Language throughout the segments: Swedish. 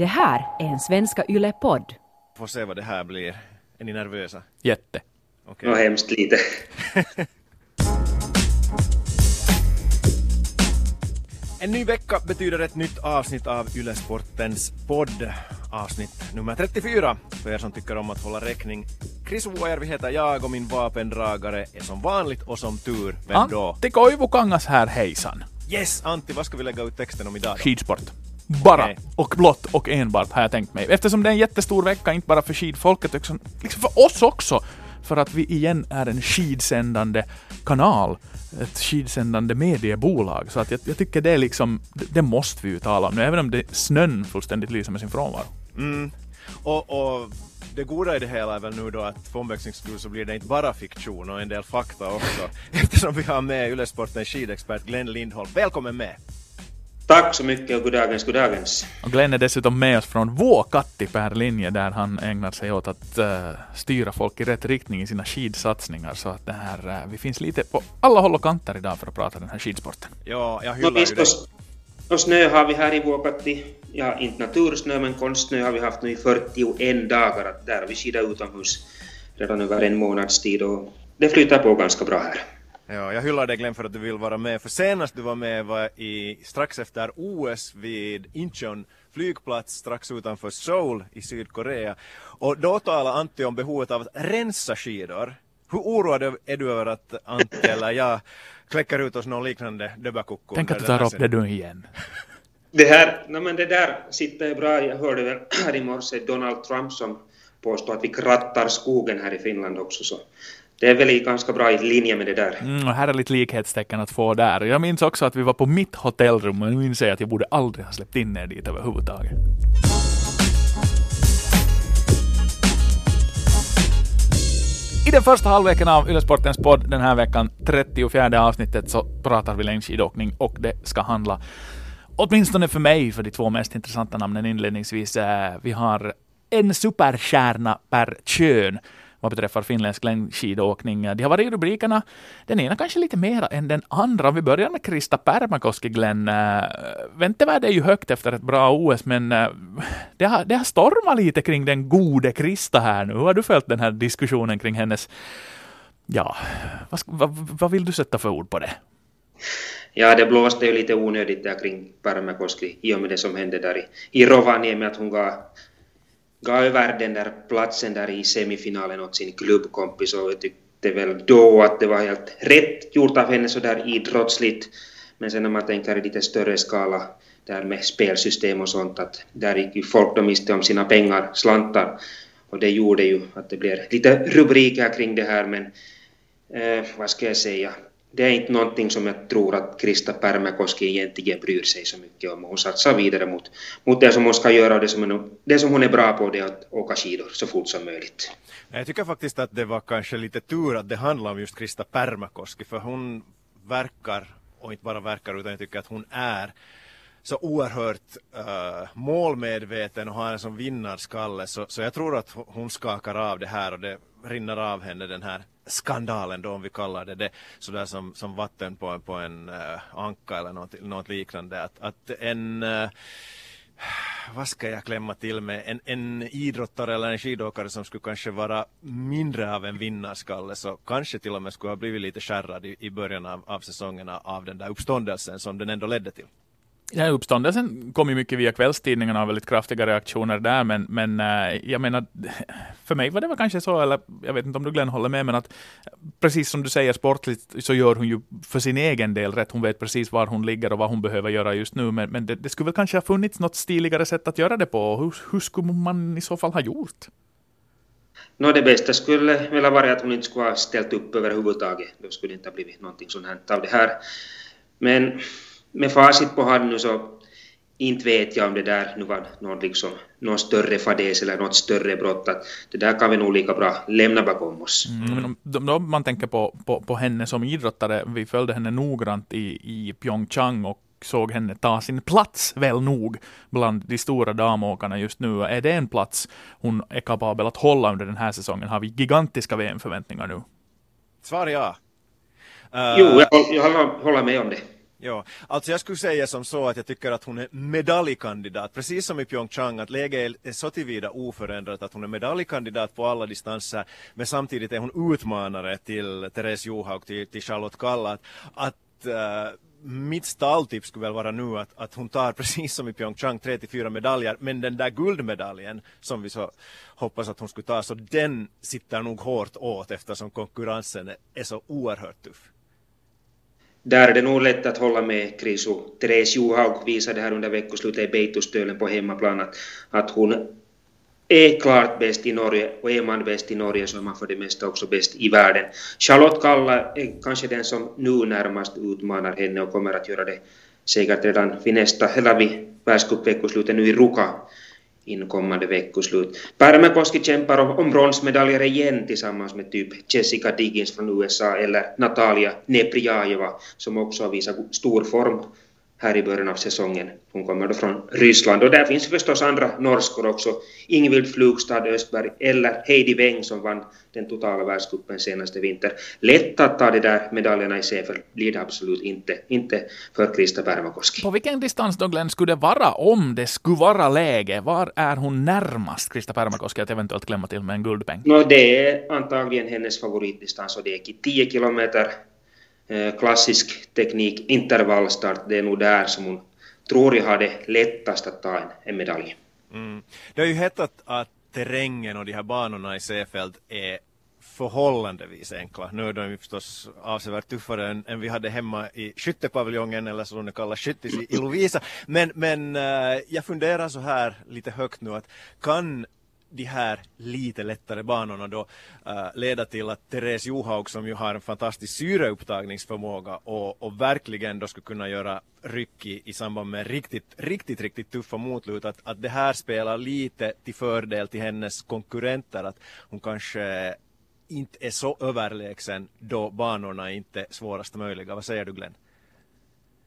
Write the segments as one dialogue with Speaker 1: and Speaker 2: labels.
Speaker 1: Det här är en Svenska Yle-podd.
Speaker 2: Får se vad det här blir. Är ni nervösa?
Speaker 3: Jätte.
Speaker 2: Okej.
Speaker 4: Nå hemskt lite.
Speaker 2: En ny vecka betyder ett nytt avsnitt av Ylesportens podd. Avsnitt nummer 34 för er som tycker om att hålla räkning. Chris Vuojärvi heter jag och min vapendragare är som vanligt och som tur, vem då?
Speaker 3: Antti Koivukangas här, hejsan.
Speaker 2: Yes, Antti, vad ska vi lägga ut texten om idag då?
Speaker 3: Skidsport. Bara
Speaker 2: Okej.
Speaker 3: och blott och enbart har jag tänkt mig. Eftersom det är en jättestor vecka, inte bara för skidfolket, utan liksom för oss också. För att vi igen är en skidsändande kanal. Ett skidsändande mediebolag. Så att jag, jag tycker det är liksom, det, det måste vi ju tala om nu, även om det, snön fullständigt lyser med sin frånvaro.
Speaker 2: Mm. Och, och det goda i det hela är väl nu då att för omväxlings skull så blir det inte bara fiktion och en del fakta också. Eftersom vi har med Ylesportens skidexpert Glenn Lindholm. Välkommen med!
Speaker 4: Tack så mycket och goddagens, goddagens.
Speaker 3: Och Glenn är dessutom med oss från Vuokatti per linje där han ägnar sig åt att eh, styra folk i rätt riktning i sina skidsatsningar. Så att det här, eh, vi finns lite på alla håll och kanter idag för att prata den här skidsporten.
Speaker 2: Ja, jag hyllar ju
Speaker 4: visst,
Speaker 2: dig.
Speaker 4: och, och snö har vi här i Vuokatti. Ja, inte natursnö, men konstsnö har vi haft nu i 41 dagar. Att där har vi skidat utomhus redan över en månads tid och det flyter på ganska bra här.
Speaker 2: Ja, jag hyllar dig Glenn för att du vill vara med. För senast du var med var i, strax efter OS vid Incheon flygplats strax utanför Seoul i Sydkorea. Och då talade Antti om behovet av att rensa skidor. Hur oroad är du över att Antti eller jag kläcker ut oss någon liknande döbakukko?
Speaker 3: Tänk att du tar upp det du igen.
Speaker 4: Det här, no, men det där sitter bra. Jag hörde väl här i morse Donald Trump som påstår att vi krattar skogen här i Finland också. Så det är väl i ganska bra i linje med det där.
Speaker 3: Mm, och lite likhetstecken att få där. Jag minns också att vi var på mitt hotellrum och nu inser jag att jag borde aldrig ha släppt in er dit överhuvudtaget. I den första halvleken av Ylesportens podd den här veckan, 34 avsnittet, så pratar vi längdskidåkning och det ska handla, åtminstone för mig, för de två mest intressanta namnen inledningsvis. Eh, vi har en superstjärna per kön vad beträffar finländsk längdskidåkning. Eh, de har varit i rubrikerna, den ena kanske lite mera än den andra. Om vi börjar med Krista Pärmäkoski, Glenn. Eh, väntevärde är ju högt efter ett bra OS, men eh, det, har, det har stormat lite kring den gode Krista här nu. Hur har du följt den här diskussionen kring hennes Ja, vad, vad, vad vill du sätta för ord på det?
Speaker 4: Ja, det blåste ju lite onödigt där kring Pärmäkoski i och med det som hände där i, i Rovaniemi att hon gav, gav över den där platsen där i semifinalen åt sin klubbkompis och jag tyckte väl då att det var helt rätt gjort av henne sådär idrottsligt. Men sen när man tänker i lite större skala där med spelsystem och sånt att där gick ju folk då miste om sina pengar, slantar. Och det gjorde ju att det blev lite rubriker kring det här men eh, vad ska jag säga, det är inte någonting som jag tror att Krista Pärmäkoski egentligen bryr sig så mycket om. Hon satsar vidare mot, mot det som hon ska göra och det som, hon, det som hon är bra på det är att åka skidor så fort som möjligt.
Speaker 2: Jag tycker faktiskt att det var kanske lite tur att det handlar om just Krista Pärmäkoski för hon verkar, och inte bara verkar utan jag tycker att hon är så oerhört uh, målmedveten och har en sån vinnarskalle så, så jag tror att hon skakar av det här och det rinner av henne den här skandalen då om vi kallar det det sådär som, som vatten på en, på en uh, anka eller något, något liknande att, att en uh, vad ska jag klämma till med, en, en idrottare eller en skidåkare som skulle kanske vara mindre av en vinnarskalle så kanske till och med skulle ha blivit lite skärrad i, i början av, av säsongerna av den där uppståndelsen som den ändå ledde till.
Speaker 3: Ja, uppståndelsen kom ju mycket via kvällstidningarna och väldigt kraftiga reaktioner där, men, men eh, jag menar, för mig var det väl kanske så, eller jag vet inte om du Glenn håller med, men att precis som du säger sportligt så gör hon ju för sin egen del rätt. Hon vet precis var hon ligger och vad hon behöver göra just nu, men, men det, det skulle väl kanske ha funnits något stiligare sätt att göra det på. Hur, hur skulle man i så fall ha gjort?
Speaker 4: No, det bästa skulle väl ha varit att hon inte skulle ha ställt upp överhuvudtaget. Då skulle det inte ha blivit någonting sånt här av det här. Men med facit på hand nu så inte vet jag om det där nu var någon, liksom, någon större fadäs eller något större brott. Att det där kan vi nog lika bra lämna bakom oss.
Speaker 3: Mm. Men om, om man tänker på, på, på henne som idrottare, vi följde henne noggrant i, i Pyeongchang och såg henne ta sin plats väl nog bland de stora damåkarna just nu. Är det en plats hon är kapabel att hålla under den här säsongen? Har vi gigantiska VM-förväntningar nu?
Speaker 2: Svar ja. Uh,
Speaker 4: Jo, jag, håll- jag håller- håller med om det.
Speaker 2: Ja, alltså jag skulle säga som så att jag tycker att hon är medaljkandidat, precis som i Pyeongchang, att läget är så tillvida oförändrat att hon är medaljkandidat på alla distanser, men samtidigt är hon utmanare till Therese Johaug, till, till Charlotte Kalla, att, att uh, mitt stalltips skulle väl vara nu att, att hon tar precis som i Pyeongchang 34 medaljer, men den där guldmedaljen som vi så hoppas att hon skulle ta, så den sitter nog hårt åt eftersom konkurrensen är så oerhört tuff.
Speaker 4: Där är det nog lätt att hålla med Krisu. Therese Johaug visade här under veckoslutet i Beitustölen på hemmaplan att, att hon är klart bäst i Norge och är man bäst i Norge så är man för det mesta också bäst i världen. Charlotte Kalla är kanske den som nu närmast utmanar henne och kommer att göra det säkert redan vid nästa, eller vid världscupveckoslutet nu i Ruka inkommande veckoslut. Pärmäkoski kämpar om, bronsmedaljer igen tillsammans med typ Jessica Diggins från USA eller Natalia Neprjajeva som också har visat stor form här i början av säsongen. Hon kommer då från Ryssland och där finns förstås andra norskor också. Ingvild Flugstad Östberg eller Heidi Weng som vann den totala världscupen senaste vinter. Lätt att ta de där medaljerna i Seefeld blir det absolut inte, inte för Krista Pärmäkoski.
Speaker 3: På vilken distans då Glenn skulle det vara om det skulle vara läge? Var är hon närmast Krista Pärmäkoski att eventuellt klämma till med en guldpeng?
Speaker 4: No, det är antagligen hennes favoritdistans och det är 10 kilometer Eh, klassisk teknik, intervallstart, det är nog där som hon tror jag har det lättast att ta en, en medalj.
Speaker 2: Mm. Det har ju hetat att terrängen och de här banorna i Seefeld är förhållandevis enkla. Nu är de ju förstås avsevärt tuffare än, än vi hade hemma i skyttepaviljongen eller som det kallas skyttis i, Lovisa. Men, men eh, jag funderar så här lite högt nu att kan de här lite lättare banorna då eh, uh, leda till att Therese Johaug som ju har en fantastisk syreupptagningsförmåga och, och verkligen då skulle kunna göra ryck i, i samband med riktigt, riktigt, riktigt tuffa motlut att, att det här spelar lite till fördel till hennes konkurrenter att hon kanske inte är så överlägsen då banorna inte är svårast möjliga. Vad säger du Glenn?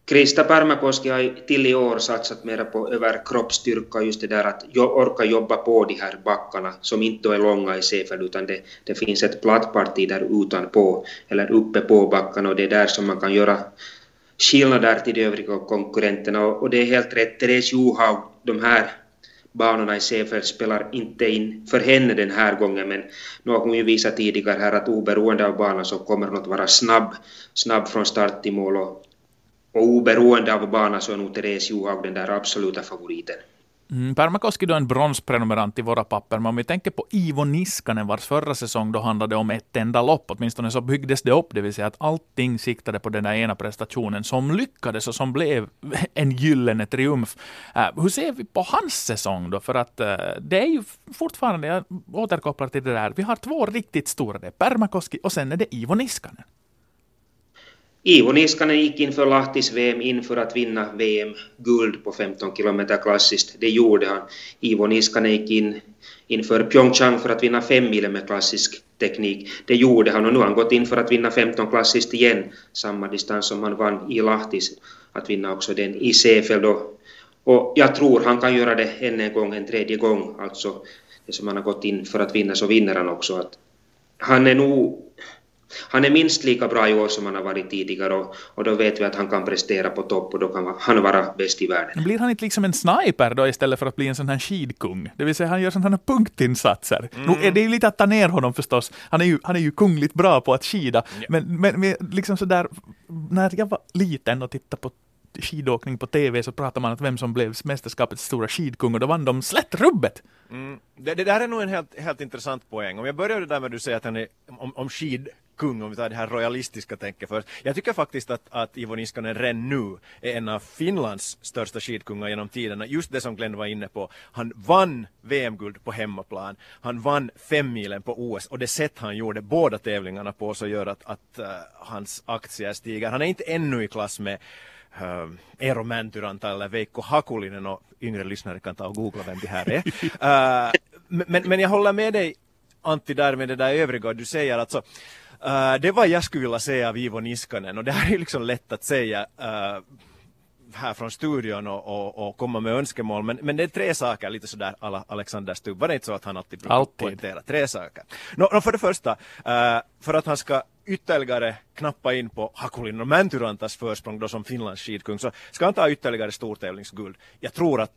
Speaker 4: Krista Pärmäkoski har till i år satsat mera på överkroppsstyrka, just det där att orka jobba på de här backarna som inte är långa i Seefeld utan det, det finns ett plattparti där utanpå eller uppe på backarna och det är där som man kan göra skillnader till de övriga konkurrenterna. Och, och det är helt rätt, Therese Johaug, de här banorna i Seefeld spelar inte in för henne den här gången men nu har hon ju visat tidigare här att oberoende av banan så kommer hon att vara snabb, snabb från start till mål och och oberoende av bana så är nog Therese Johaug den där absoluta favoriten.
Speaker 3: Mm, Pärmäkoski då en bronsprenumerant i våra papper, men om vi tänker på Ivo Niskanen, vars förra säsong då handlade om ett enda lopp, åtminstone så byggdes det upp, det vill säga att allting siktade på den där ena prestationen som lyckades och som blev en gyllene triumf. Uh, hur ser vi på hans säsong då? För att uh, det är ju fortfarande, jag återkopplar till det där, vi har två riktigt stora, det är Pärmäkoski och sen är det Ivo Niskanen.
Speaker 4: Ivo Niskanen gick inför Lahtis VM inför att vinna VM-guld på 15 kilometer klassiskt. Det gjorde han. Ivo Niskanen gick in inför Pyeongchang för att vinna fem mil med klassisk teknik. Det gjorde han och nu har han gått in för att vinna 15 klassiskt igen, samma distans som han vann i Lahtis, att vinna också den i Seefeld. Och, och jag tror han kan göra det än en gång, en tredje gång, alltså det som han har gått in för att vinna så vinner han också. Att han är nog han är minst lika bra i år som han har varit tidigare och, och då vet vi att han kan prestera på topp och då kan han vara bäst i världen.
Speaker 3: Blir han inte liksom en sniper då istället för att bli en sån här skidkung? Det vill säga han gör sådana här punktinsatser. Mm. Nu är det ju lite att ta ner honom förstås. Han är ju, han är ju kungligt bra på att skida. Yeah. Men, men, men liksom sådär, när jag var liten och tittade på skidåkning på TV så pratar man om vem som blev mästerskapets stora skidkung och då vann de slättrubbet.
Speaker 2: Mm. Det, det, där är nog en helt, helt intressant poäng. Om jag börjar det där med att du säger att han är om, om skid kung om vi tar det här royalistiska tänket först. Jag tycker faktiskt att, att Ivo Niskanen redan nu är en av Finlands största skidkungar genom tiderna. Just det som Glenn var inne på. Han vann VM-guld på hemmaplan. Han vann femmilen på OS och det sätt han gjorde båda tävlingarna på så gör att, att uh, hans aktier stiger. Han är inte ännu i klass med uh, Eero Mäntyranta eller Veikko Hakulinen och yngre lyssnare kan ta och googla vem det här är. Uh, men, men jag håller med dig Antti där med det där övriga du säger alltså Uh, det var jag skulle vilja säga av Ivo Niskanen och det här är liksom lätt att säga uh, här från studion och, och, och komma med önskemål. Men, men det är tre saker, lite sådär alla Alexander Stubb. Var det inte så att han alltid brukar
Speaker 3: Alltid.
Speaker 2: poängtera tre saker? Nå, nå, för det första, eh, för att han ska ytterligare knappa in på Hakulin och Mäntyrantas försprång då som Finlands skidkung så ska han ta ytterligare stortävlingsguld. Jag tror att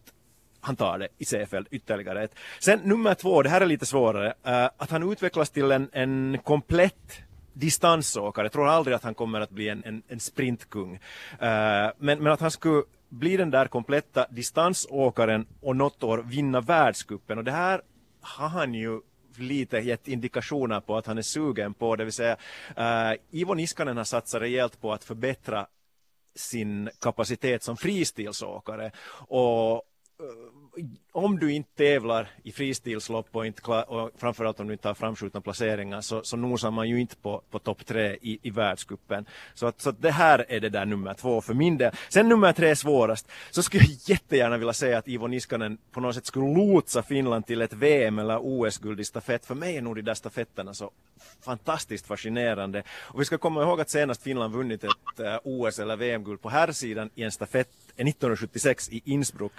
Speaker 2: han tar det i Seefeld ytterligare ett. Sen nummer två, det här är lite svårare, eh, att han utvecklas till en, en komplett distansåkare. Jag tror aldrig att han kommer att bli en, en, en sprintkung. Uh, men, men att han skulle bli den där kompletta distansåkaren och något år vinna världscupen. Och det här har han ju lite gett indikationer på att han är sugen på. Det vill säga, uh, Ivo Niskanen har satsat rejält på att förbättra sin kapacitet som fristilsåkare. Och uh, om du inte tävlar i fristilslopp och, inte klar, och framförallt om du inte har framskjutna placeringar så, så nosar man ju inte på, på topp tre i, i världscupen. Så, att, så att det här är det där nummer två för min del. Sen nummer tre är svårast. Så skulle jag jättegärna vilja säga att Ivo Niskanen på något sätt skulle lotsa Finland till ett VM eller OS-guld i stafett. För mig är nog de där stafetterna så fantastiskt fascinerande. Och vi ska komma ihåg att senast Finland vunnit ett eh, OS eller VM-guld på här sidan i en stafett eh, är 1976 i Innsbruck.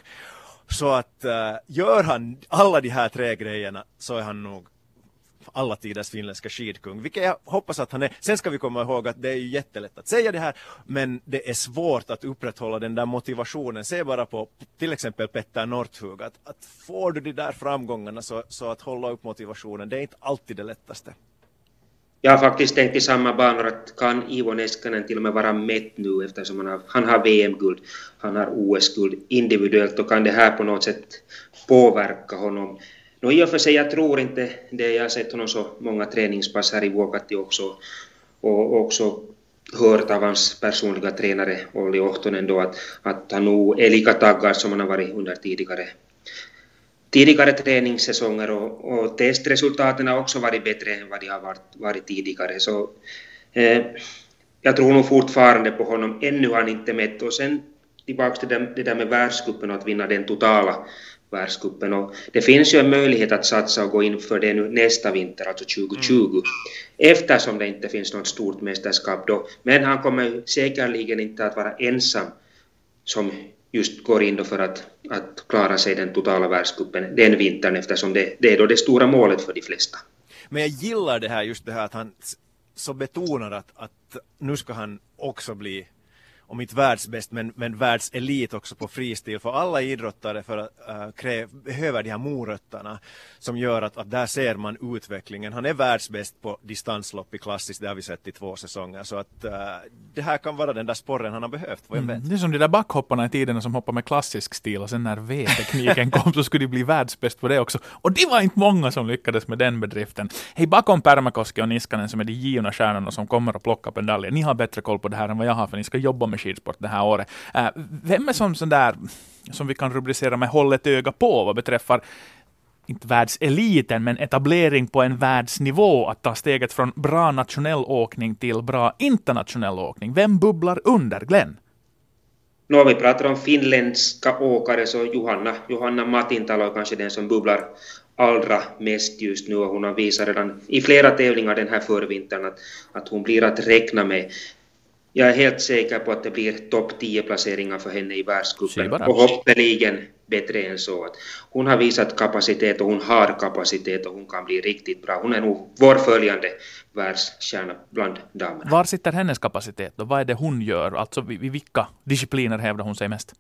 Speaker 2: Så att uh, gör han alla de här tre grejerna så är han nog alla tiders finländska skidkung, vilket jag hoppas att han är. Sen ska vi komma ihåg att det är ju jättelätt att säga det här, men det är svårt att upprätthålla den där motivationen. Se bara på till exempel Petter Northug, att, att får du de där framgångarna så, så att hålla upp motivationen, det är inte alltid det lättaste.
Speaker 4: Jag har faktiskt tänkt i samma banor att kan Ivo Neskanen till och med vara mätt nu eftersom han har, han har VM-guld, han har OS-guld individuellt och kan det här på något sätt påverka honom. Nå, I och för sig, jag tror inte det. Jag har sett honom så många träningspass här i Vuokatti också och också hört av hans personliga tränare Olli Ohtonen då att, att han nog är lika taggad som han har varit under tidigare tidigare träningssäsonger och, och testresultaten har också varit bättre än vad de har varit, varit tidigare. Så, eh, jag tror nog fortfarande på honom. Ännu har han inte mätt. Och sen tillbaka till det, det där med världscupen och att vinna den totala världscupen. Och det finns ju en möjlighet att satsa och gå in för det nu nästa vinter, alltså 2020, mm. eftersom det inte finns något stort mästerskap då. Men han kommer säkerligen inte att vara ensam som just går in då för att, att klara sig den totala världscupen den vintern eftersom det, det är då det stora målet för de flesta.
Speaker 2: Men jag gillar det här just det här att han så betonar att, att nu ska han också bli om inte världsbäst men, men världselit också på fristil. För alla idrottare för, uh, kräv, behöver de här morötterna som gör att, att där ser man utvecklingen. Han är världsbäst på distanslopp i klassiskt, det har vi sett i två säsonger. Så att uh, det här kan vara den där sporren han har behövt, vad jag
Speaker 3: Mm. Det är som de där backhopparna i tiden som hoppar med klassisk stil och sen när V-tekniken kom så skulle de bli världsbäst på det också. Och det var inte många som lyckades med den bedriften. Hej, bakom Pärmäkoski och Niskanen som är de givna stjärnorna som kommer att plocka medaljer. Ni har bättre koll på det här än vad jag har för ni ska jobba med skidsport det här året. Äh, vem är som sån där, som vi kan rubricera med hållet öga på vad beträffar inte världseliten, men etablering på en världsnivå, att ta steget från bra nationell åkning till bra internationell åkning. Vem bubblar under, Glenn?
Speaker 4: Nå, vi pratar om finländska åkare så Johanna, Johanna Matintalo är kanske den som bubblar allra mest just nu och hon har visat redan i flera tävlingar den här förvintern att, att hon blir att räkna med. Jag är helt säker på att det blir topp 10 placeringar för henne i världscupen och hoppeligen bättre än så. Att hon har visat kapacitet och hon har kapacitet och hon kan bli riktigt bra. Hon är nog vår följande världsstjärna bland damerna.
Speaker 3: Var sitter hennes kapacitet då? Vad är det hon gör? Alltså i vilka discipliner hävdar hon sig mest?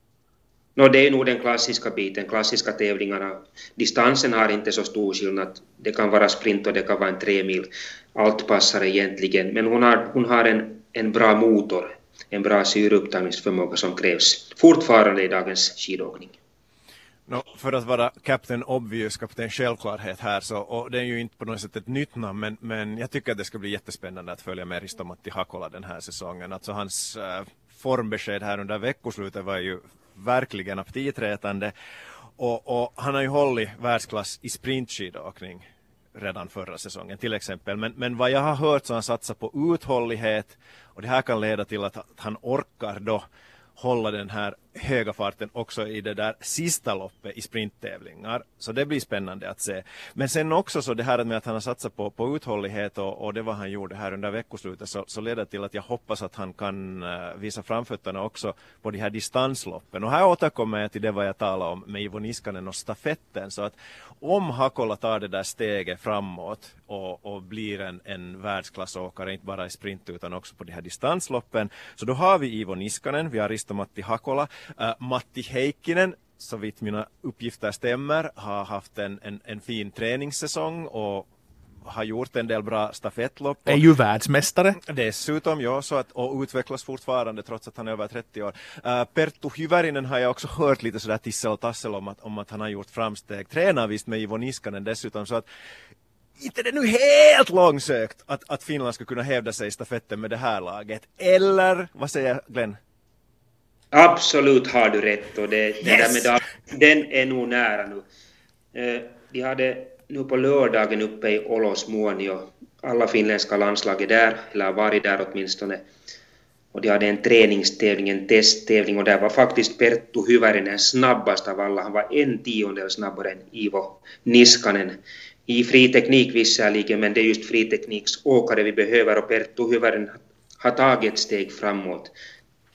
Speaker 4: Nå, det är nog den klassiska biten, klassiska tävlingarna. Distansen har inte så stor skillnad. Det kan vara sprint och det kan vara en tre mil. Allt passar egentligen, men hon har, hon har en, en bra motor, en bra syreupptagningsförmåga som krävs fortfarande i dagens skidåkning.
Speaker 2: No, för att vara Captain Obvious, Kapten Självklarhet här, så, och det är ju inte på något sätt ett nytt namn, men, men jag tycker att det ska bli jättespännande att följa med Risto-Matti Hakola den här säsongen. Alltså hans äh, formbesked här under veckoslutet var ju verkligen aptitretande. Och, och han har ju hållit världsklass i sprintskidåkning redan förra säsongen till exempel. Men, men vad jag har hört så har han satsat på uthållighet och det här kan leda till att, att han orkar då hålla den här höga farten också i det där sista loppet i sprinttävlingar. Så det blir spännande att se. Men sen också så det här med att han har satsat på, på uthållighet och, och det vad han gjorde här under veckoslutet så, så leder till att jag hoppas att han kan eh, visa framfötterna också på de här distansloppen. Och här återkommer jag till det vad jag talade om med Ivo Niskanen och stafetten. Så att om Hakola tar det där steget framåt och, och blir en, en världsklassåkare, inte bara i sprint utan också på de här distansloppen, så då har vi Ivo Niskanen, vi har Risto-Matti Hakola, uh, Matti Heikkinen så vitt mina uppgifter stämmer, har haft en, en, en fin träningssäsong och har gjort en del bra stafettlopp.
Speaker 3: Är ju världsmästare.
Speaker 2: Dessutom, ja, så att, och utvecklas fortfarande trots att han är över 30 år. Uh, Perttu Hyvärinen har jag också hört lite sådär tissel och tassel om att, om att han har gjort framsteg. Tränar visst med Ivo Niskanen dessutom, så att inte det nu helt långsökt att, att Finland ska kunna hävda sig i stafetten med det här laget. Eller, vad säger Glenn?
Speaker 4: Absolut har du rätt och det, yes! det där medalj, den är nog nära nu. Eh, de hade nu på lördagen uppe i Olosmuonio, alla finländska landslag är där, eller har varit där åtminstone. Och de hade en träningstävling, en testtävling och där var faktiskt Perttu Hyvärinen snabbast av alla. Han var en tiondel snabbare än Ivo Niskanen i fri teknik visserligen, men det är just fritekniksåkare vi behöver och Perttu Hyvärinen har tagit ett steg framåt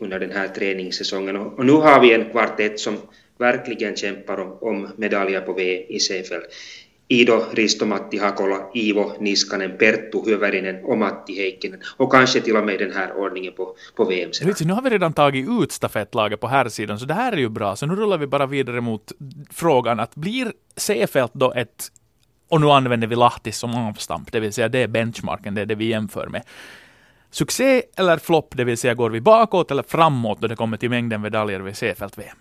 Speaker 4: under den här träningssäsongen. Och, och nu har vi en kvartett som verkligen kämpar om, om medaljer på V i Seefeld. Ido Risto Matti Hakola, Ivo Niskanen, Perttu Hyvärinen och Matti Heikkinen. Och kanske till och med den här ordningen på, på VM.
Speaker 3: Vet nu har vi redan tagit ut stafettlaget på här sidan så det här är ju bra. Så nu rullar vi bara vidare mot frågan att blir Seefeld då ett och nu använder vi Lahtis som avstamp, det vill säga det är benchmarken, det är det vi jämför med. Succé eller flopp, det vill säga går vi bakåt eller framåt då det kommer till mängden medaljer vid Seefeld-VM?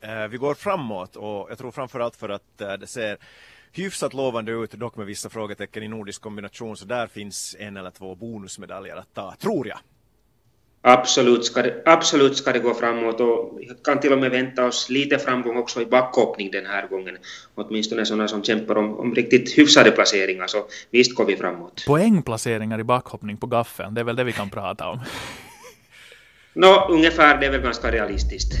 Speaker 2: Eh, vi går framåt och jag tror framförallt för att eh, det ser hyfsat lovande ut, dock med vissa frågetecken i nordisk kombination, så där finns en eller två bonusmedaljer att ta, tror jag.
Speaker 4: Absolut ska, det, absolut ska det gå framåt och kan till och med vänta oss lite framgång också i backhoppning den här gången. Åtminstone sådana som kämpar om, om riktigt hyfsade placeringar, så visst går vi framåt.
Speaker 3: Poängplaceringar i backhoppning på gaffeln, det är väl det vi kan prata om?
Speaker 4: Nå, ungefär, det är väl ganska realistiskt.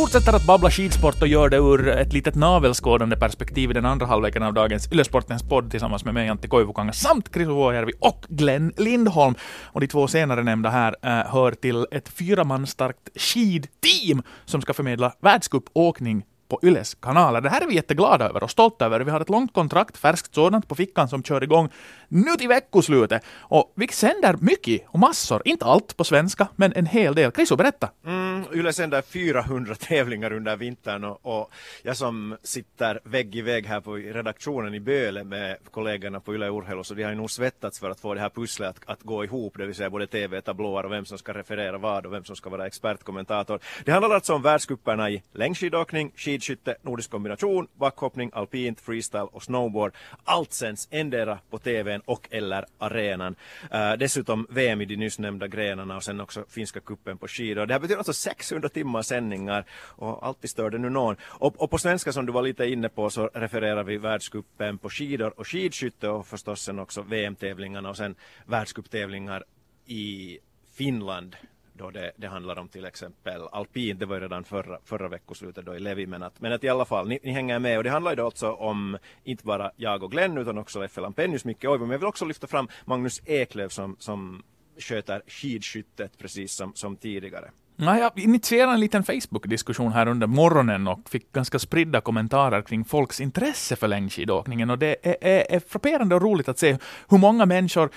Speaker 3: Fortsätter att babbla skidsport och gör det ur ett litet navelskådande perspektiv i den andra halvleken av dagens Yllesportens podd tillsammans med mig, Antti Koivukanga, samt Chris Vuojärvi och Glenn Lindholm. Och de två senare nämnda här äh, hör till ett fyra man starkt skidteam som ska förmedla världscupåkning på Yles kanaler. Det här är vi jätteglada över och stolta över. Vi har ett långt kontrakt, färskt sådant, på fickan som kör igång nu till veckoslutet. Och vi sänder mycket och massor, inte allt på svenska, men en hel del. Kriso, berätta!
Speaker 2: Mm, Yle sänder 400 tävlingar under vintern och, och, jag som sitter vägg i vägg här på redaktionen i Böle med kollegorna på Yle Urheilu, så vi har ju nog svettats för att få det här pusslet att, att gå ihop, det vill säga både tv-tablåer och vem som ska referera vad och vem som ska vara expertkommentator. Det handlar alltså om världscuperna i längdskidåkning, skidskytte, nordisk kombination, backhoppning, alpint, freestyle och snowboard. Allt sänds endera på tvn och eller arenan. Uh, dessutom VM i de nyss nämnda grenarna och sen också finska kuppen på skidor. Det här betyder alltså 600 timmar sändningar och alltid stör det nu någon. Och, och, på svenska som du var lite inne på så refererar vi världskuppen på skidor och skidskytte och förstås sen också VM-tävlingarna och sen världscuptävlingar i Finland då det, det, handlar om till exempel alpint, det var ju redan förra, förra veckoslutet då i Levi, men att, men att i alla fall, ni, ni hänger med. Och det handlar ju då alltså om inte bara jag och Glenn utan också Leffe Lampenius, Micke Oivo, men jag vill också lyfta fram Magnus Eklöf som, som sköter skidskyttet precis som, som tidigare.
Speaker 3: Ja, jag initierade en liten Facebook-diskussion här under morgonen och fick ganska spridda kommentarer kring folks intresse för längdskidåkningen. Och det är, är, är frapperande och roligt att se hur många människor,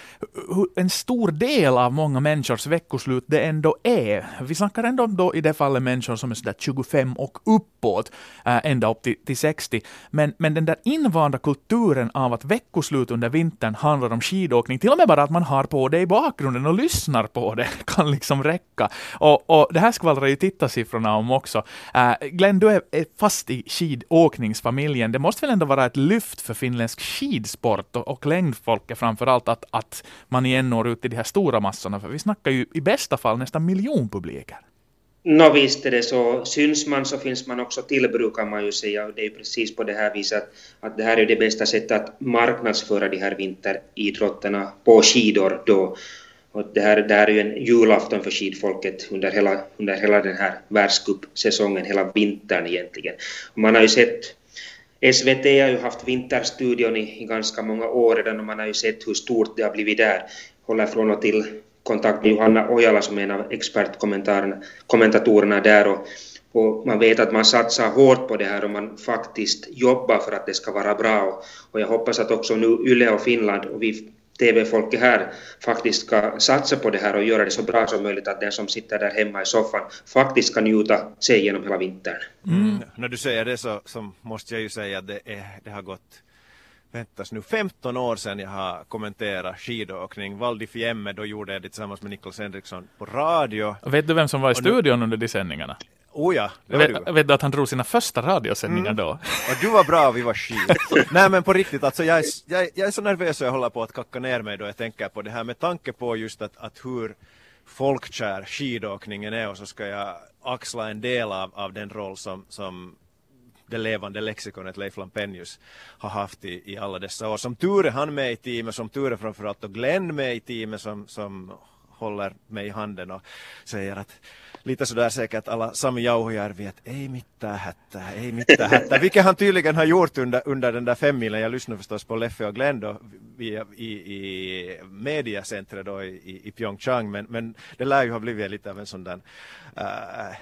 Speaker 3: hur en stor del av många människors veckoslut det ändå är. Vi snackar ändå då i det fallet människor som är sådär 25 och uppåt, äh, ända upp till, till 60. Men, men den där invanda kulturen av att veckoslut under vintern handlar om skidåkning, till och med bara att man har på det i bakgrunden och lyssnar på det, kan liksom räcka. Och, och det här skvallrar ju tittarsiffrorna om också. Uh, Glenn, du är, fast i skidåkningsfamiljen. Det måste väl ändå vara ett lyft för finländsk skidsport och, och längdfolket framför allt att, att man igen når ut till de här stora massorna, för vi snackar ju i bästa fall nästan miljonpubliker.
Speaker 4: Nå visst är det så. Syns man så finns man också till brukar man ju säga. Och det är precis på det här viset att, att det här är det bästa sättet att marknadsföra de här vinteridrotterna på skidor då. Och det, här, det här är ju en julafton för skidfolket under hela, under hela den här världscupsäsongen, hela vintern egentligen. Och man har ju sett SVT har ju haft Vinterstudion i, i ganska många år redan och man har ju sett hur stort det har blivit där. Håller från och till kontakt med Johanna Ojala som är en av expertkommentatorerna där och, och, man vet att man satsar hårt på det här och man faktiskt jobbar för att det ska vara bra och, och jag hoppas att också nu Yle och Finland och vi TV-folket här faktiskt ska satsa på det här och göra det så bra som möjligt att den som sitter där hemma i soffan faktiskt ska njuta sig genom hela vintern.
Speaker 2: Mm. När du säger det så, så måste jag ju säga att det, är, det har gått väntas nu 15 år sedan jag har kommenterat skidåkning. Val di Fiemme, då gjorde jag det tillsammans med Niklas Henriksson på radio.
Speaker 3: Vet du vem som var i studion nu, under de sändningarna?
Speaker 2: Oh ja, det var
Speaker 3: vet, du. vet du att han drog sina första radiosändningar mm. då?
Speaker 2: Och du var bra och vi var skit. Nej men på riktigt, alltså jag är, jag, jag är så nervös och jag håller på att kacka ner mig då jag tänker på det här med tanke på just att, att hur folkkär skidåkningen är och så ska jag axla en del av, av den roll som, som det levande lexikonet Leif Lampenius har haft i, i alla dessa år. Som tur är han med i teamet, som tur är framförallt och Glenn med i teamet som, som håller mig i handen och säger att lite sådär säkert alla Sami Jauhojärvi att ei mitään hättää, ei mitään hättää. vilket han tydligen har gjort under, under den där femmilen. Jag lyssnar förstås på Leffe och Glenn då via, i, i mediacentret då i, i Pyeongchang, men, men det lär ju ha blivit lite av en sån där uh,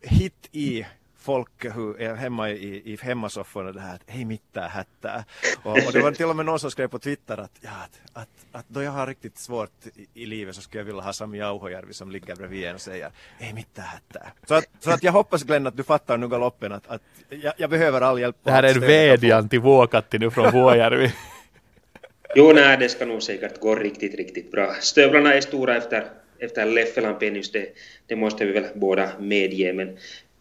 Speaker 2: hit i folk hur hemma i, i hemmasofforna det här att hej mittää hättää. Och, och, det var till och med någon som skrev på Twitter att, ja, att, att, att då jag har riktigt svårt i, i livet så skulle jag vilja ha Sami Jauhojärvi som ligger bredvid en och säger hej mittää hättää. Så att, så att jag hoppas Glenn att du fattar nu galoppen att, att jag, jag behöver all hjälp.
Speaker 3: Det här är en vädjan till Vuokatti nu från Vuojärvi.
Speaker 4: jo, nej, det ska nog säkert gå riktigt, riktigt bra. Stövlarna är stora efter efter Leffe Lampenius, det, det måste vi väl båda medge, men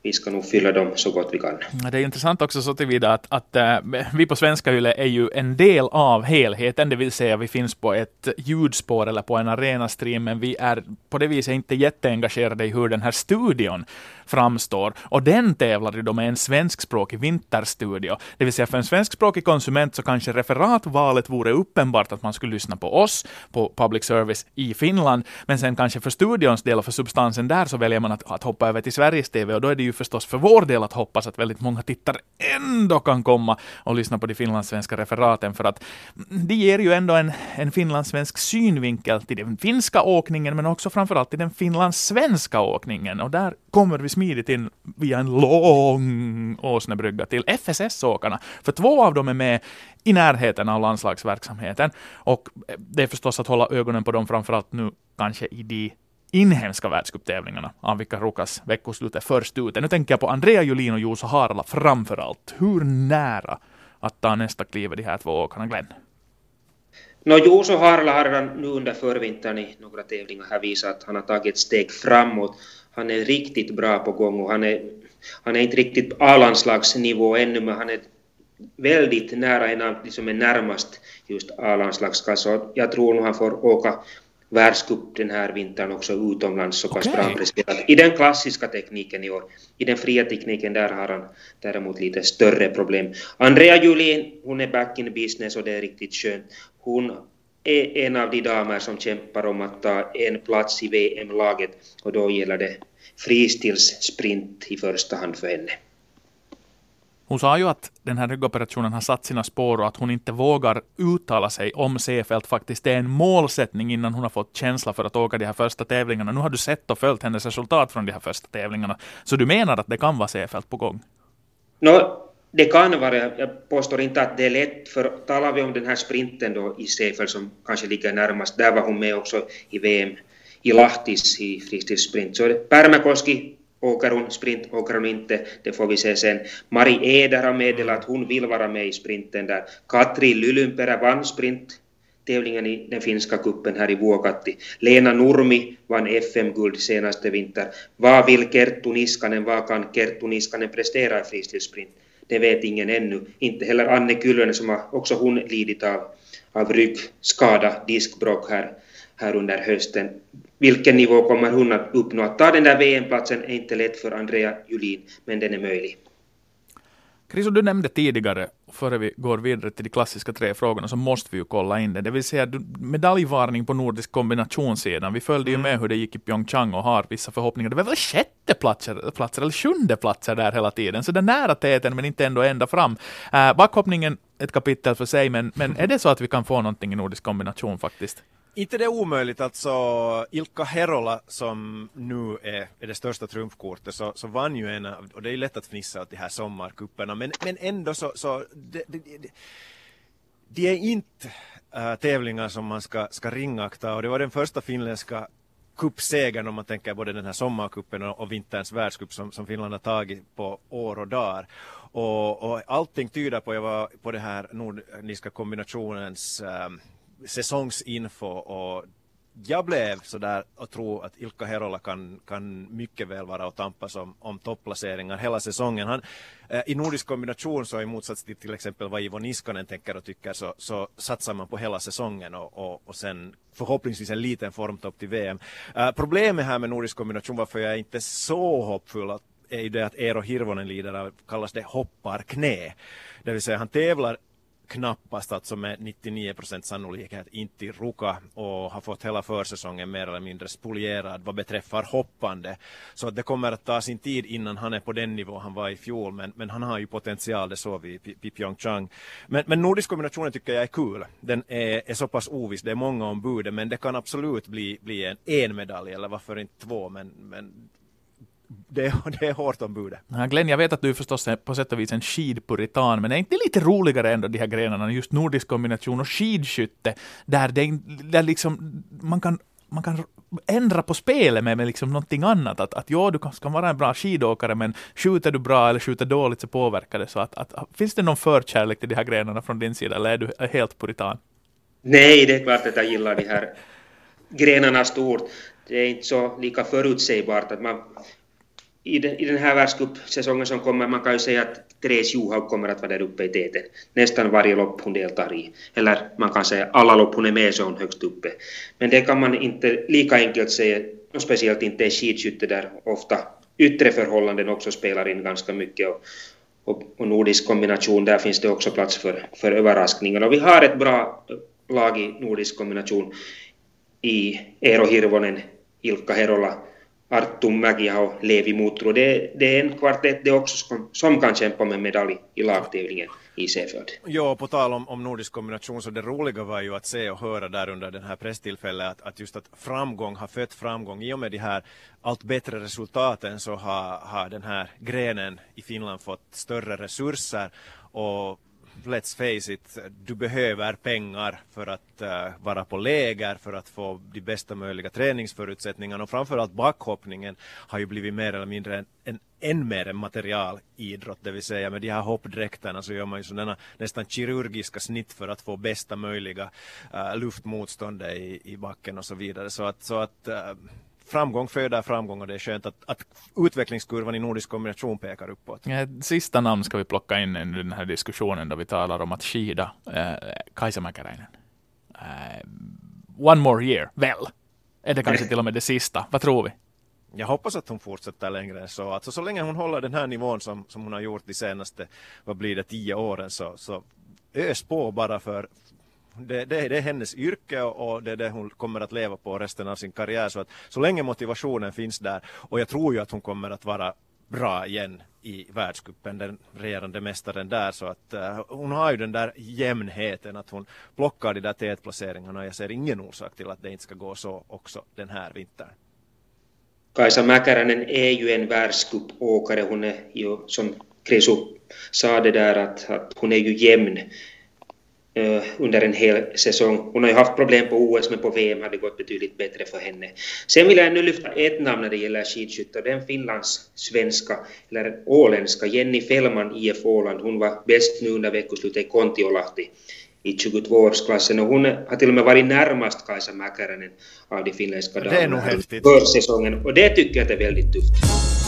Speaker 4: vi ska nog fylla dem så gott vi kan.
Speaker 3: Det är intressant också så tillvida att, att eh, vi på Svenska Yle är ju en del av helheten, det vill säga vi finns på ett ljudspår eller på en arenastream, men vi är på det viset inte jätteengagerade i hur den här studion framstår. Och den tävlar ju då med en svenskspråkig vinterstudio. Det vill säga för en svenskspråkig konsument så kanske referatvalet vore uppenbart att man skulle lyssna på oss, på public service i Finland, men sen kanske för studions del och för substansen där så väljer man att, att hoppa över till Sveriges TV och då är det ju förstås för vår del att hoppas att väldigt många tittare ändå kan komma och lyssna på de finlandssvenska referaten för att det ger ju ändå en, en finlandssvensk synvinkel till den finska åkningen men också framförallt till den finlandssvenska åkningen och där kommer vi smidigt in via en lång åsnebrygga till FSS-åkarna. För två av dem är med i närheten av landslagsverksamheten. Och eh, det är förstås att hålla ögonen på dem framförallt nu kanske i de inhemska världscuptävlingarna, av vilka Rukas veckoslut är först ute. Nu tänker jag på Andrea Julin och Juuso Harala framför allt. Hur nära att ta nästa kliv är de här två åkarna, Glenn?
Speaker 4: No, Juuso Harla har redan nu under förvintern i några tävlingar här visat att han har tagit ett steg framåt. Han är riktigt bra på gång och han är, han är inte riktigt A-landslagsnivå ännu, men han är väldigt nära, en av de som är närmast just A-landslagskassa. Jag tror nog han får åka världscup den här vintern också utomlands så pass okay. bra presterat. I den klassiska tekniken i år. I den fria tekniken där har han däremot lite större problem. Andrea Julin, hon är back in business och det är riktigt skönt. Hon är en av de damer som kämpar om att ta en plats i VM-laget och då gäller det fristilssprint i första hand för henne.
Speaker 3: Hon sa ju att den här ryggoperationen har satt sina spår och att hon inte vågar uttala sig om Seefeld faktiskt är en målsättning innan hon har fått känsla för att åka de här första tävlingarna. Nu har du sett och följt hennes resultat från de här första tävlingarna. Så du menar att det kan vara Seefeld på gång?
Speaker 4: No, det kan vara. Jag påstår inte att det är lätt, för talar vi om den här sprinten då i Seefeld som kanske ligger närmast, där var hon med också i VM i Lahtis i fristilssprint. Så Pärmäkoski Åker hon sprint, åker hon inte, det får vi se sen. Mari Eder har meddelat att hon vill vara med i sprinten där. Katri Lylynperä vann sprint tävlingen i den finska kuppen här i Vuokatti. Lena Nurmi vann FM-guld senaste vinter. Vad vill Kerttu Niskanen, vad kan Kerttu Niskanen prestera i fristilssprint? Det vet ingen ännu. Inte heller Anne Kylönen som har också hon lidit av, av ryggskada, diskbråck här här under hösten. Vilken nivå kommer hon att uppnå? Att ta den där VM-platsen är inte lätt för Andrea Julin, men den är möjlig.
Speaker 3: Chris, du nämnde tidigare, före vi går vidare till de klassiska tre frågorna, så måste vi ju kolla in det. Det vill säga medaljvarning på nordisk kombinationssidan. Vi följde ju mm. med hur det gick i Pyeongchang och har vissa förhoppningar. Det var väl sjätte platser, platser eller sjunde platser där hela tiden, så det är nära täten men inte ändå ända fram. Uh, backhoppningen ett kapitel för sig, men, men är det så att vi kan få någonting i nordisk kombination faktiskt?
Speaker 2: Inte det är omöjligt alltså. Ilka Herola som nu är, är det största trumfkortet så, så vann ju en av, och det är lätt att fnissa åt de här sommarkupperna men, men ändå så, så det, det, det, de är inte äh, tävlingar som man ska, ska ringakta och det var den första finländska kuppsegern om man tänker både den här sommarkuppen och, och vinterns världscup som, som Finland har tagit på år och dagar. Och, och allting tyder på, jag var på det här nordiska kombinationens äh, säsongsinfo och jag blev sådär och tro att Ilkka Herola kan, kan mycket väl vara och tampas om, om topplaceringar hela säsongen. Han, eh, I nordisk kombination så i motsats till till exempel vad Ivo Niskanen tänker och tycker så, så satsar man på hela säsongen och, och, och sen förhoppningsvis en liten formtopp till VM. Eh, problemet här med nordisk kombination varför jag är inte så hoppfull att, är ju det att Eero Hirvonen lider av, kallas det hopparknä. Det vill säga han tävlar knappast alltså med 99 procent sannolikhet inte Ruka och har fått hela försäsongen mer eller mindre spolierad vad beträffar hoppande. Så det kommer att ta sin tid innan han är på den nivå han var i fjol men, men han har ju potential, det såg vi i, Pyeongchang. Men, men nordisk kombinationen tycker jag är kul. Den är, är så pass oviss, det är många ombud men det kan absolut bli, bli en, en medalj eller varför inte två men, men det, det är hårt om budet.
Speaker 3: Ja, Glenn, jag vet att du förstås är på sätt och vis en skidpuritan, men är inte lite roligare ändå de här grenarna, just nordisk kombination och skidskytte, där, det, där liksom man kan man kan ändra på spelet med, med liksom någonting annat. Att, att ja, du kan, ska vara en bra skidåkare, men skjuter du bra eller skjuter dåligt så påverkar det. Så att, att, finns det någon förkärlek till de här grenarna från din sida, eller är du helt puritan?
Speaker 4: Nej, det är klart att jag gillar de här grenarna stort. Det är inte så lika förutsägbart att man i den, i den här världscupsäsongen som kommer, man kan ju säga att Therese Johaug kommer att vara där uppe i täten. Nästan varje lopp hon deltar i. Eller man kan säga alla lopp hon är med så hon högst uppe. Men det kan man inte lika enkelt säga, och speciellt inte i skidskytte där ofta yttre förhållanden också spelar in ganska mycket. Och, och, och, nordisk kombination, där finns det också plats för, för överraskningar. Och vi har ett bra lag i nordisk kombination i Eero Hirvonen, Ilkka Herola, Arttu Mäkiä och Levi Mutro. Det, det är en kvartett det också som, som kan kämpa med medalj i lagtävlingen i Seefeld.
Speaker 2: Ja, på tal om, om nordisk kombination så det roliga var ju att se och höra där under den här presstillfället att, att just att framgång har fött framgång. I och med de här allt bättre resultaten så har, har den här grenen i Finland fått större resurser och let's face it, du behöver pengar för att uh, vara på läger, för att få de bästa möjliga träningsförutsättningarna och framförallt backhoppningen har ju blivit mer eller mindre en, en än mer en materialidrott, det vill säga med de här hoppdräkterna så gör man ju sådana nästan kirurgiska snitt för att få bästa möjliga eh, uh, luftmotstånd i, i backen och så vidare. Så att, så att uh, framgång föder framgång och det är skönt att, att utvecklingskurvan i nordisk kombination pekar uppåt.
Speaker 3: sista namn ska vi plocka in i den här diskussionen då vi talar om att skida eh, Kaisa Mäkäräinen. Eh, one more year, väl? Är det kanske till och med det sista? Vad tror vi?
Speaker 2: Jag hoppas att hon fortsätter längre än så. Alltså så länge hon håller den här nivån som, som hon har gjort de senaste, vad blir det, tio åren så, så ös på bara för, det, det, det, är hennes yrke och det är det hon kommer att leva på resten av sin karriär. Så, att, så länge motivationen finns där och jag tror ju att hon kommer att vara bra igen i världscupen, den regerande mästaren där. Så att uh, hon har ju den där jämnheten att hon plockar de där tätplaceringarna. Jag ser ingen orsak till att det inte ska gå så också den här vintern.
Speaker 4: Kaisa Mäkäränen är ju en världscupåkare. Hon är ju, som Krisu sa det där, att, att hon är ju jämn under en hel säsong. Hon har ju haft problem på OS, men på VM har det gått betydligt bättre för henne. Sen vill jag ännu lyfta ett namn när det gäller skidskytte, den finlands svenska, eller åländska, Jenny Fellman, IF Åland. Hon var bäst nu under veckoslutet i Kontiolahti i 22-årsklassen och hon har till och med varit närmast Kaisa Mäkäränen av de finländska
Speaker 2: damerna
Speaker 4: för säsongen och det tycker jag är väldigt tufft.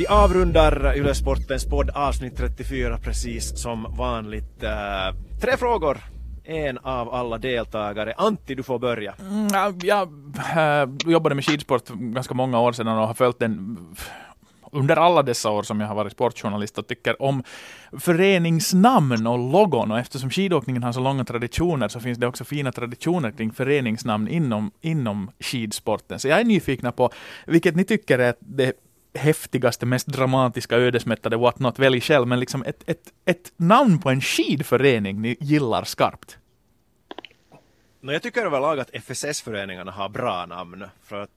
Speaker 2: Vi avrundar Ylesportens podd avsnitt 34 precis som vanligt. Eh, tre frågor. En av alla deltagare. Antti, du får börja.
Speaker 3: Mm, eh, jag, jag äh, jobbade med skidsport ganska många år sedan och har följt den under alla dessa år som jag har varit sportjournalist och tycker om föreningsnamn och logon. Och eftersom skidåkningen har så långa traditioner så finns det också fina traditioner kring föreningsnamn inom, inom skidsporten. Så jag är nyfiken på vilket ni tycker är det häftigaste, mest dramatiska, ödesmättade, what not, välj själv, men liksom ett, ett, ett namn på en skidförening ni gillar skarpt.
Speaker 2: No, jag tycker överlag att FSS-föreningarna har bra namn. För att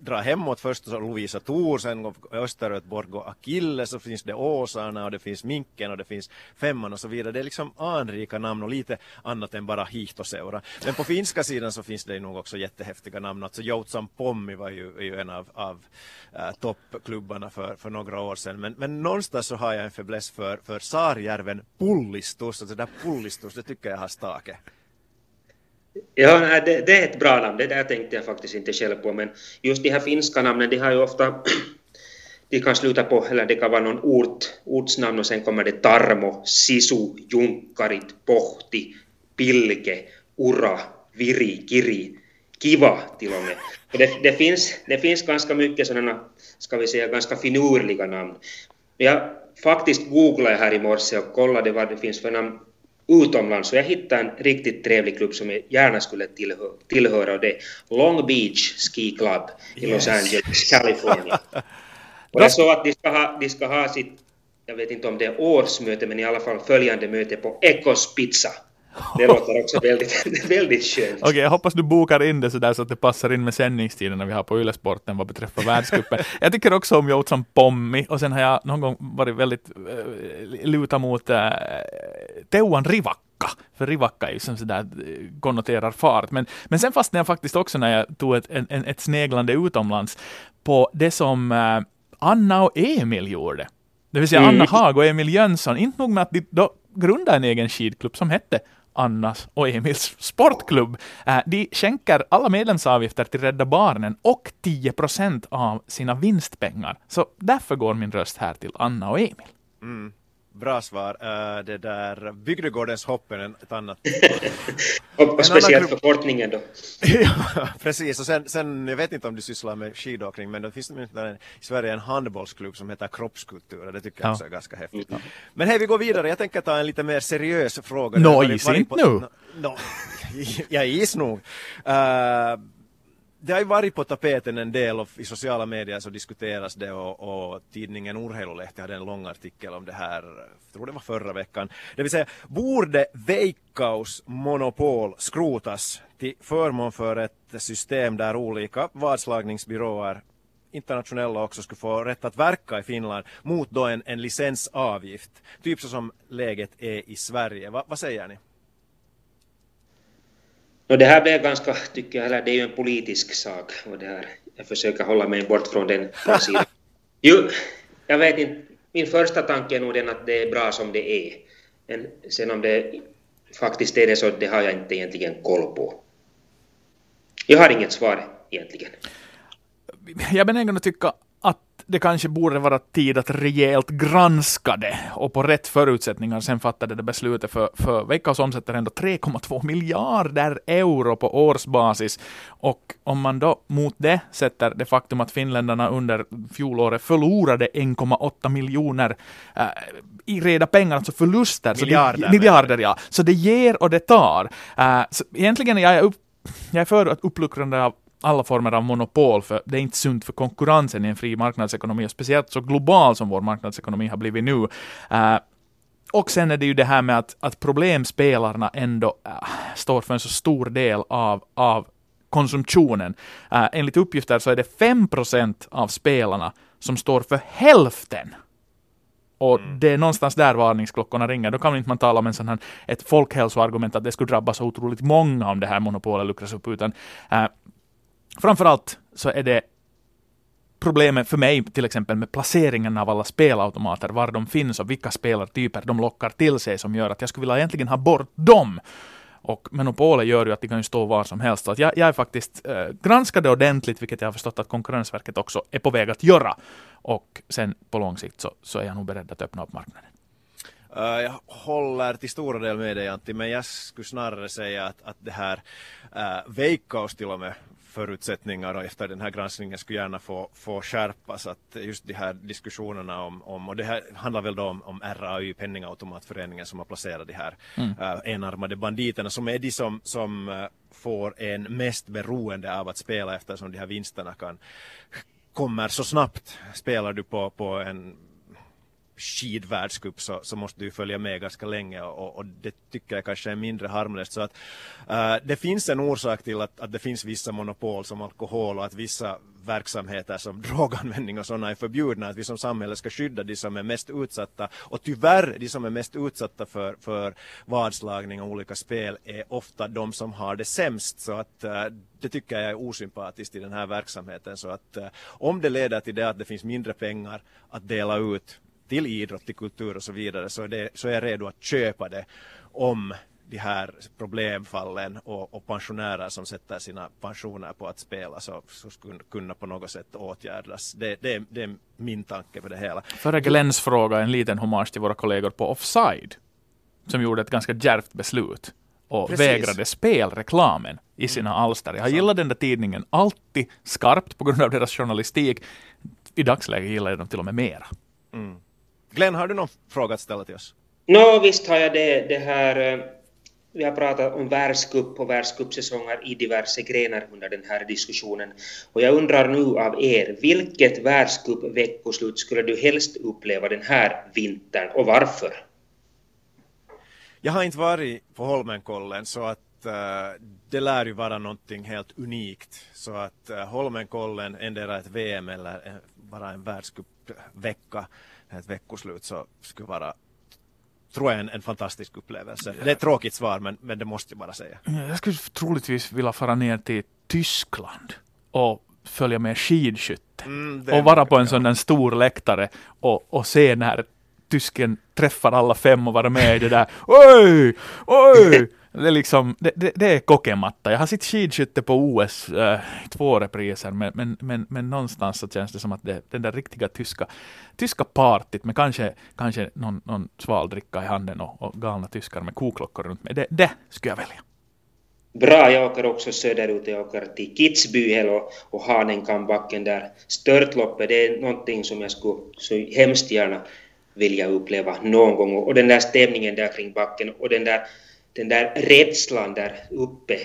Speaker 2: dra hemåt först så Lovisa Thor, sen österut Borgo Akille, så finns det Åsarna och det finns Minken och det finns Femman och så vidare. Det är liksom anrika namn och lite annat än bara Hihtoseura. Men på finska sidan så finns det nog också jättehäftiga namn. Alltså Joutsan Pommi var ju, är ju en av, av äh, toppklubbarna för, för några år sedan. Men, men någonstans så har jag en fäbless för, för Sarjärven Pullistus, alltså det där Pullistus, det tycker jag har stake.
Speaker 4: Ja, det, det, är ett bra namn. Det där tänkte jag faktiskt inte själv på. Men just de här finska namnen, de har ju ofta... De kan sluta på, eller det kan vara någon ort, ortsnamn och sen kommer det Tarmo, Sisu, Junkarit, Pohti, Pilke, Ura, Viri, Kiri, Kiva till och med. Och det, det, finns, det finns ganska mycket sådana, ska vi säga, ganska finurliga namn. Jag faktiskt googlade här i morse och kollade vad det finns för namn utomlands. Och jag hittade en riktigt trevlig klubb som jag gärna skulle tillhöra, tillhöra och det. Är Long Beach Ski Club i Los Angeles, California. och jag såg att de ska, ha, de ska ha sitt, jag vet inte om det är årsmöte, men i alla fall följande möte på Ecos Pizza det låter också väldigt, väldigt skönt.
Speaker 3: Okej, okay, jag hoppas du bokar in det sådär så att det passar in med sändningstiderna vi har på Ylesporten vad beträffar världscupen. jag tycker också om Joutsan Pommi och sen har jag någon gång varit väldigt äh, luta mot äh, Teuan Rivakka. För Rivakka är ju som sådär äh, konnoterar fart. Men, men sen fastnade jag faktiskt också när jag tog ett, en, ett sneglande utomlands på det som äh, Anna och Emil gjorde. Det vill säga mm. Anna Haag och Emil Jönsson. Inte nog med att de då grundade en egen skidklubb som hette Annas och Emils sportklubb. Äh, de skänker alla medlemsavgifter till Rädda Barnen och 10 procent av sina vinstpengar. Så därför går min röst här till Anna och Emil.
Speaker 2: Mm. Bra svar. Uh, det där Bygdegårdens hoppen, ett annat.
Speaker 4: och speciellt förkortningen då.
Speaker 2: ja, precis. Och sen, sen, jag vet inte om du sysslar med skidåkning, men det finns en, i Sverige en handbollsklubb som heter Kroppskultur. Det tycker jag också är ganska häftigt. Mm. Men hej, vi går vidare. Jag tänker ta en lite mer seriös fråga.
Speaker 3: Nå, no, inte nu. No,
Speaker 2: no, jag is nog. Uh, det har ju varit på tapeten en del och i sociala medier så diskuteras det och, och tidningen Urheilulehti hade en lång artikel om det här, jag tror det var förra veckan. Det vill säga, borde Veikkaus monopol skrotas till förmån för ett system där olika vadslagningsbyråer internationella också skulle få rätt att verka i Finland mot då en, en licensavgift. Typ så som läget är i Sverige. Va, vad säger ni?
Speaker 4: No, det här blev ganska, tycker jag, eller det är ju en politisk sak och det här, jag försöker hålla mig bort från den sidan. Jo, jag vet inte, min första tanke är nog den att det är bra som det är. Men sen om det faktiskt är det så, det har jag inte egentligen koll på. Jag har inget svar egentligen.
Speaker 3: Jag är benägen att tycka det kanske borde vara tid att rejält granska det och på rätt förutsättningar sen fattade det beslutet för, för Veikkaus omsätter ändå 3,2 miljarder euro på årsbasis och om man då mot det sätter det faktum att finländarna under fjolåret förlorade 1,8 miljoner äh, i reda pengar, alltså förluster.
Speaker 2: Miljarder.
Speaker 3: Så det, miljarder ja. Så det ger och det tar. Äh, egentligen är jag, upp, jag är för att uppluckrande av alla former av monopol, för det är inte sunt för konkurrensen i en fri marknadsekonomi, och speciellt så global som vår marknadsekonomi har blivit nu. Uh, och sen är det ju det här med att, att problemspelarna ändå uh, står för en så stor del av, av konsumtionen. Uh, enligt uppgifter så är det 5% av spelarna som står för hälften och mm. det är någonstans där varningsklockorna ringer. Då kan man inte man tala om en sån här, ett folkhälsoargument att det skulle drabba så otroligt många om det här monopolet luckras upp, utan uh, Framförallt så är det problemet för mig till exempel med placeringen av alla spelautomater, var de finns och vilka spelartyper de lockar till sig som gör att jag skulle vilja egentligen ha bort dem. Och monopolet gör ju att de kan ju stå var som helst. Så att jag, jag är faktiskt eh, granskade ordentligt, vilket jag har förstått att Konkurrensverket också är på väg att göra. Och sen på lång sikt så, så är jag nog beredd att öppna upp marknaden.
Speaker 2: Uh, jag håller till stora del med dig Antti, men jag skulle snarare säga att, att det här uh, Veikkaus till och med förutsättningar och efter den här granskningen skulle gärna få, få skärpas att just de här diskussionerna om, om och det här handlar väl då om, om RAY, Penningautomatföreningen som har placerat de här mm. uh, enarmade banditerna som är de som, som uh, får en mest beroende av att spela eftersom de här vinsterna kan kommer så snabbt. Spelar du på, på en skidvärldscup så, så måste du följa med ganska länge och, och det tycker jag kanske är mindre harmlöst. Så att, uh, det finns en orsak till att, att det finns vissa monopol som alkohol och att vissa verksamheter som droganvändning och sådana är förbjudna, att vi som samhälle ska skydda de som är mest utsatta. Och tyvärr, de som är mest utsatta för, för vadslagning och olika spel är ofta de som har det sämst. Så att uh, det tycker jag är osympatiskt i den här verksamheten. Så att uh, om det leder till det att det finns mindre pengar att dela ut till idrott, till kultur och så vidare så är, det, så är jag redo att köpa det om de här problemfallen och, och pensionärer som sätter sina pensioner på att spela så, så skulle kunna på något sätt åtgärdas. Det, det, det är min tanke på det hela.
Speaker 3: Före Glens fråga en liten hommage till våra kollegor på Offside som gjorde ett ganska djärvt beslut och Precis. vägrade spelreklamen i sina mm. alster. Jag har gillat den där tidningen alltid skarpt på grund av deras journalistik. I dagsläget gillar jag dem till och med mera. Mm.
Speaker 2: Glenn, har du någon fråga att ställa till oss?
Speaker 4: Nå, no, visst har jag det. det här, eh, vi har pratat om världscup och världscupsäsonger i diverse grenar under den här diskussionen. Och jag undrar nu av er, vilket världscup-veckoslut skulle du helst uppleva den här vintern och varför?
Speaker 2: Jag har inte varit på Holmenkollen så att uh, det lär ju vara någonting helt unikt. Så att uh, Holmenkollen, endera ett VM eller bara en världscupvecka ett veckoslut så skulle vara tror jag en, en fantastisk upplevelse. Det är ett tråkigt svar men, men det måste jag bara säga.
Speaker 3: Jag skulle troligtvis vilja fara ner till Tyskland och följa med skidskytte. Mm, och vara på en sån där stor läktare och, och se när tysken träffar alla fem och vara med i det där oj, oj, det är liksom, det, det, det är kokematta. Jag har sett skidskytte på OS äh, eh, två repriser, men, men, men, men någonstans så känns det som att det, den där riktiga tyska, tyska partyt med kanske, kanske någon, någon sval dricka i handen och, och galna tyskar med koklockor runt mig, det, det skulle jag välja.
Speaker 4: Bra, jag åker också söderut. Jag åker till Kitzbühel och, och Hanenkambacken där. Störtloppet, det är någonting som jag skulle så hemskt gärna vilja uppleva någon gång. Och den där stämningen där kring backen och den där den där rädslan där uppe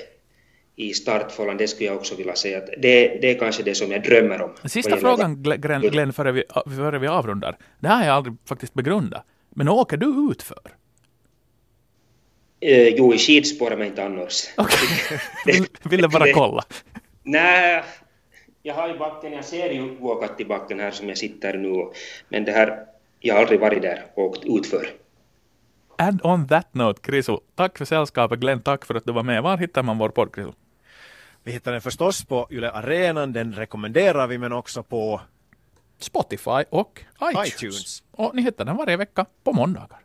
Speaker 4: i startfållan, det skulle jag också vilja säga att det, det är kanske det som jag drömmer om.
Speaker 3: Sista frågan Glenn, Glenn före, vi, före vi avrundar. Det här har jag aldrig faktiskt begrundat. Men åker du ut för?
Speaker 4: Uh, jo, i skidspåret men inte annars.
Speaker 3: Okay. ville bara kolla.
Speaker 4: Nej, jag har ju backen, jag ser ju Vuokatti backen här som jag sitter nu, men det här, jag har aldrig varit där och åkt utför.
Speaker 3: And on that note, Krisu, tack för sällskapet. Glenn, tack för att du var med. Var hittar man vår podd, Krisu?
Speaker 2: Vi hittar den förstås på Yle Arenan, den rekommenderar vi, men också på
Speaker 3: Spotify och iTunes. iTunes. Och ni hittar den varje vecka på måndagar.